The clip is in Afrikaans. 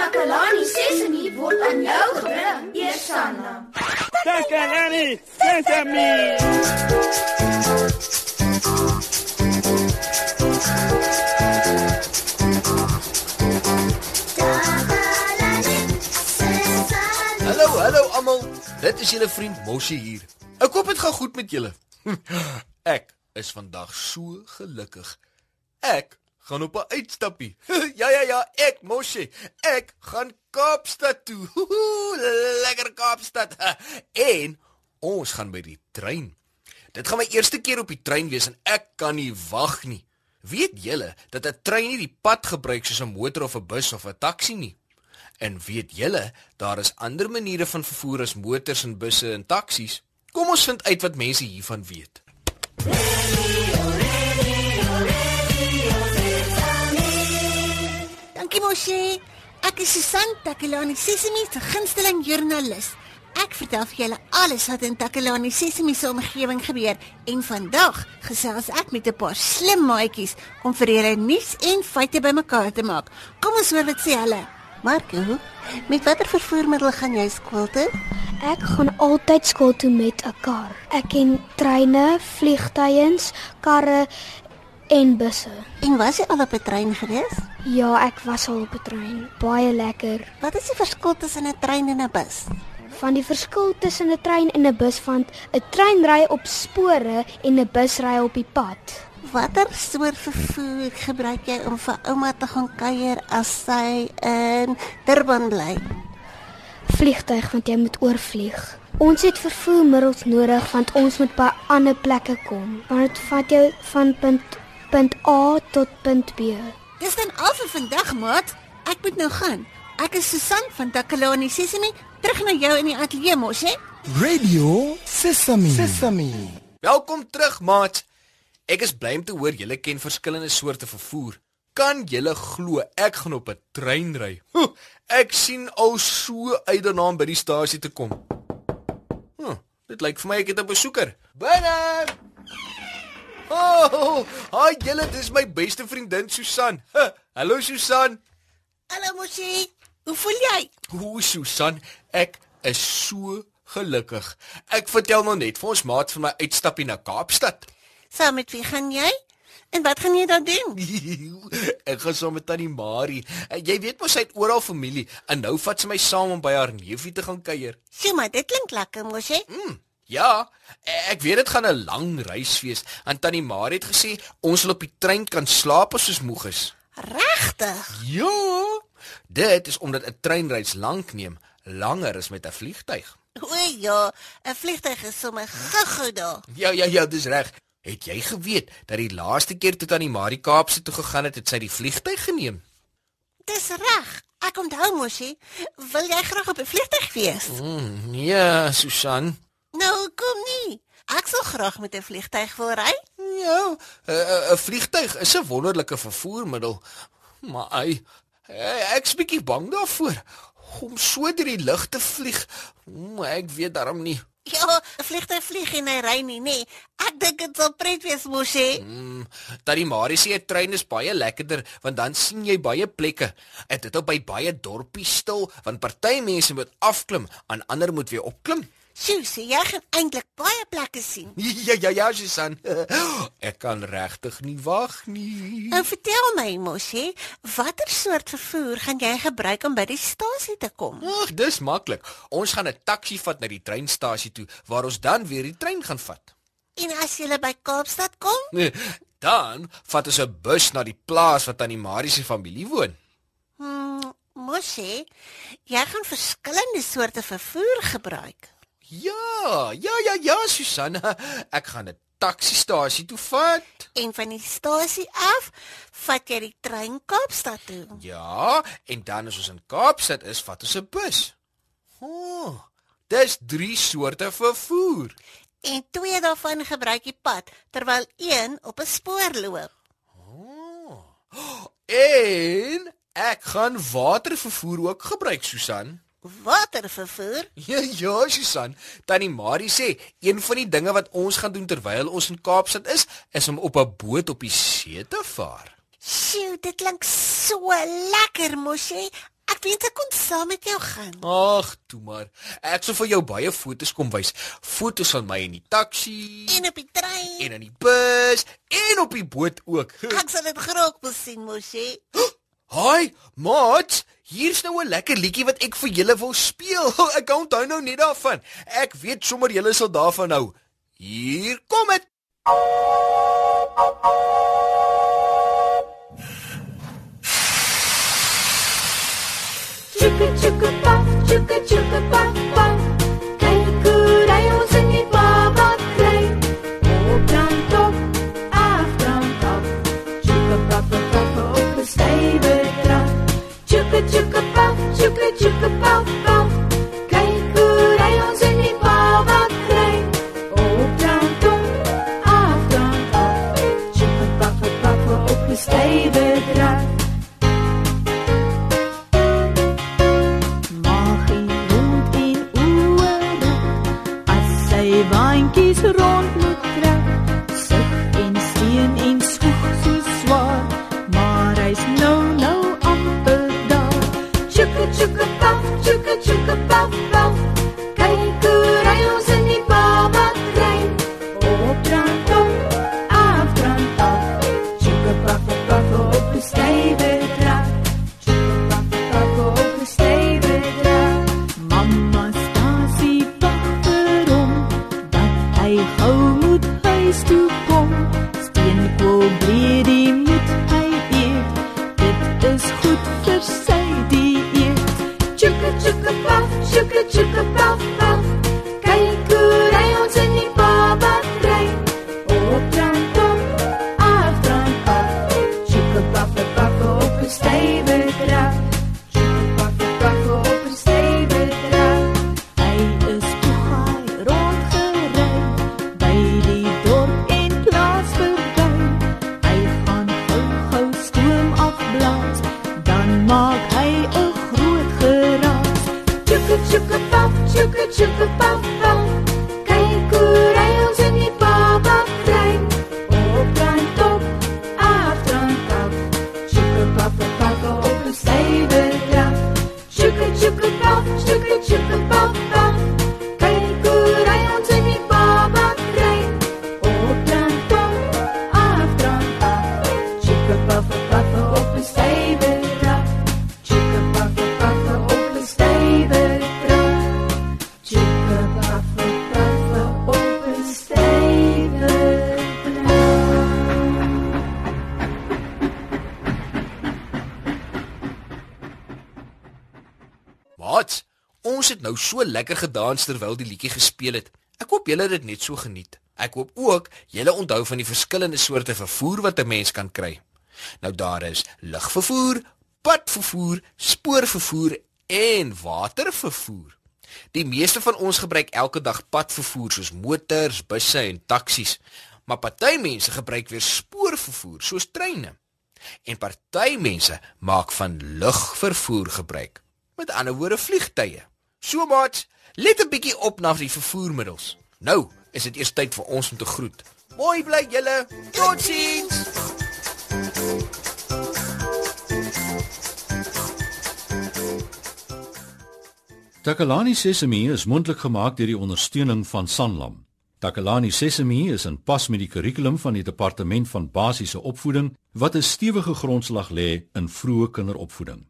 Takalani Sesemi word aan jou gebring, Eersanna. Takalani Sesemi. Hallo, hallo almal. Dit is julle vriend Moshi hier. Ek hoop dit gaan goed met julle. Ek is vandag so gelukkig. Ek gaan op 'n uitstappie. ja ja ja, ek Moshi. Ek gaan Kaapstad toe. Lekker Kaapstad. en ons gaan by die trein. Dit gaan my eerste keer op die trein wees en ek kan nie wag nie. Weet julle dat 'n trein nie die pad gebruik soos 'n motor of 'n bus of 'n taxi nie? En weet julle, daar is ander maniere van vervoer as motors en busse en taksies. Kom ons vind uit wat mense hiervan weet. Dankie Moshi. Ek is Susan Takelani Sesimi se gunsteling joernalis. Ek vertel vir julle alles wat in Takelani Sesimi se omgewing gebeur en vandag gesels ek met 'n paar slim maatjies om vir julle nuus en feite bymekaar te maak. Kom ons hoor wat sê hulle. Marco, met watter vervoermiddel gaan jy skool toe? Ek gaan altyd skool toe met 'n kar. Ek ken treine, vliegtuie, karre en busse. En was jy al op 'n trein gewees? Ja, ek was al op 'n trein. Baie lekker. Wat is die verskil tussen 'n trein en 'n bus? Van die verskil tussen 'n trein en 'n bus vind 'n trein ry op spore en 'n bus ry op die pad. Watter soort vervoer gebruik jy om vir ouma te gaan kuier as sy in Durban bly? Vliegtuig want jy moet oorvlieg. Ons het vervoermiddels nodig want ons moet by ander plekke kom. Want dit vat jou van punt punt A tot punt B. Dis dan al vir vandag, maat. Ek moet nou gaan. Ek is Susan van Takalani Sesimi, terug na jou in die ateljee mos, hè? Radio Sesame. Sesame. Welkom terug, maat. Ek is bly om te hoor julle ken verskillende soorte vervoer. Kan julle glo ek gaan op 'n trein ry? Huh, ek sien al so uit daarna om by die stasie te kom. Huh, dit lyk vir my ek het 'n besoeker. Binne. Oh, hi julle, dis my beste vriendin Susan. Huh, Hallo Susan. Hallo Moshi. Hoe voel jy? Hoe Susan, ek is so gelukkig. Ek vertel nou net vir ons maat van my uitstappie na Kaapstad. Saam met wie gaan jy? En wat gaan jy dan doen? ek gaan saam met tannie Marie. En Jy weet mos sy het oral familie en nou vat sy my saam om by haar neefie te gaan kuier. Sjoe, maar dit klink lekker mos, hè? Ja, ek weet dit gaan 'n lang reis wees. En tannie Marie het gesê ons sal op die trein kan slaap as ons moeg is. Regtig? Ja. Dit is omdat 'n treinreis lank neem, langer as met 'n vliegtyg. O ja, 'n vliegtuig is sommer gou-gou daar. Ja, ja, ja, dis reg. Het jy geweet dat die laaste keer toe tannie Marie Kaapse toe gegaan het, het sy die vliegtyg geneem? Dis reg. Ek onthou Moshi. Wil jy graag op 'n vliegtuig wees? Mm, ja, Susan. Nou, kom nie. Ek sal graag met 'n vliegtuig wil ry. Ja, 'n 'n vliegtyg is 'n wonderlike vervoermiddel, maar ai, eh, ek's bietjie bang daarvoor om so deur die lug te vlieg. Ek weet daarom nie. Ja, 'n vliegtuig vlieg en hy ry nie, nê. Nee. Ek dink dit sal pret wees, Moshi. Mm, Tannie Marie sê 'n trein is baie lekkerder want dan sien jy baie plekke. Dit op by baie dorpies stil want party mense moet afklim en ander moet weer opklim. Sjoe, sê jy gaan eintlik baie plekke sien. Ja ja ja, Susan. Ek kan regtig nie wag nie. Nou vertel my, Moshi, watter soort vervoer gaan jy gebruik om by die stasie te kom? Ag, dis maklik. Ons gaan 'n taxi vat na die treinstasie toe waar ons dan weer die trein gaan vat. En as jy by Kaapstad kom? Nee, Dan vat ons 'n bus na die plaas wat aan die Marie se familie woon. Hmm, Moshi, jy gaan verskillende soorte vervoer gebruik. Ja, ja ja ja, Susanna. Ek gaan 'n taksiestasie toe vat. En van die stasie af vat jy die trein Kaapstad toe. Ja, en dan as ons in Kaapstad is, vat ons 'n bus. O, oh, dis drie soorte vervoer. En twee daarvan gebruik die pad terwyl een op 'n spoor loop. En ek gaan watervervoer ook gebruik, Susan. Watervervoer? Ja, ja, Susan. Tannie Marie sê een van die dinge wat ons gaan doen terwyl ons in Kaapstad is, is om op 'n boot op die see te vaar. Sjoe, dit klink so lekker, Moshi. Ek weet ek kon saam met jou gaan. Ag, toe maar. Ek sou vir jou baie foto's kom wys. Foto's van my in die taxi En op die trein. en in die bus en op die boot ook. Ek sal dit graag wil sien, mosie. Haai, maat, hier's nou 'n lekker liedjie wat ek vir julle wil speel. Ek onthou nou net daarvan. Ek weet sommer julle sal daarvan hou. Hier kom dit. to gou moet huis toe kom. Steenkool breedie moet hy eet. Dit is goed vir sy dieet. Chukka chukka puff, chukka chukka puff maak hy 'n groot geraas. Chukka chukka puff, chukka chukka puff nou so lekker gedans terwyl die liedjie gespeel het. Ek hoop julle het dit net so geniet. Ek hoop ook julle onthou van die verskillende soorte vervoer wat 'n mens kan kry. Nou daar is lugvervoer, padvervoer, spoorvervoer en watervervoer. Die meeste van ons gebruik elke dag padvervoer soos motors, busse en taksies, maar party mense gebruik weer spoorvervoer soos treine. En party mense maak van lugvervoer gebruik. Met ander woorde vliegtye. So maat, let 'n bietjie op na die vervoermiddels. Nou is dit eers tyd vir ons om te groet. Mooi bly julle. Totsiens. Takalani Sesemi is mondelik gemaak deur die ondersteuning van Sanlam. Takalani Sesemi is in pas met die kurrikulum van die Departement van Basiese Opvoeding wat 'n stewige grondslag lê in vroeë kinderopvoeding.